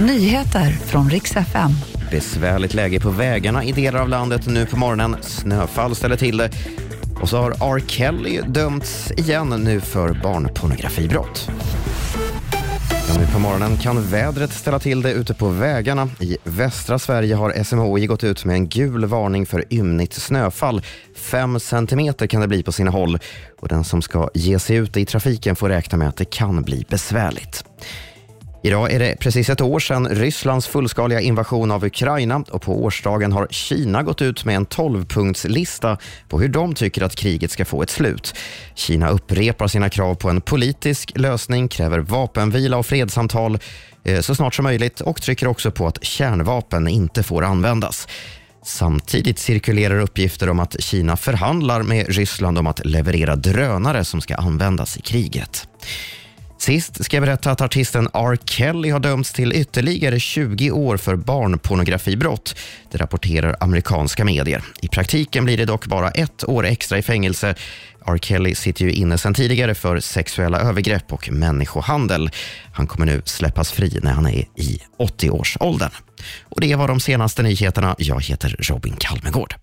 Nyheter från riks FM. Besvärligt läge på vägarna i delar av landet nu på morgonen. Snöfall ställer till det. Och så har R. Kelly dömts igen nu för barnpornografibrott. Nu på morgonen kan vädret ställa till det ute på vägarna. I västra Sverige har SMHI gått ut med en gul varning för ymnigt snöfall. Fem centimeter kan det bli på sina håll och den som ska ge sig ut i trafiken får räkna med att det kan bli besvärligt. Idag är det precis ett år sedan Rysslands fullskaliga invasion av Ukraina och på årsdagen har Kina gått ut med en 12-punktslista på hur de tycker att kriget ska få ett slut. Kina upprepar sina krav på en politisk lösning, kräver vapenvila och fredssamtal eh, så snart som möjligt och trycker också på att kärnvapen inte får användas. Samtidigt cirkulerar uppgifter om att Kina förhandlar med Ryssland om att leverera drönare som ska användas i kriget. Sist ska jag berätta att artisten R. Kelly har dömts till ytterligare 20 år för barnpornografibrott. Det rapporterar amerikanska medier. I praktiken blir det dock bara ett år extra i fängelse. R. Kelly sitter ju inne sedan tidigare för sexuella övergrepp och människohandel. Han kommer nu släppas fri när han är i 80-årsåldern. Och det var de senaste nyheterna. Jag heter Robin Kalmegård.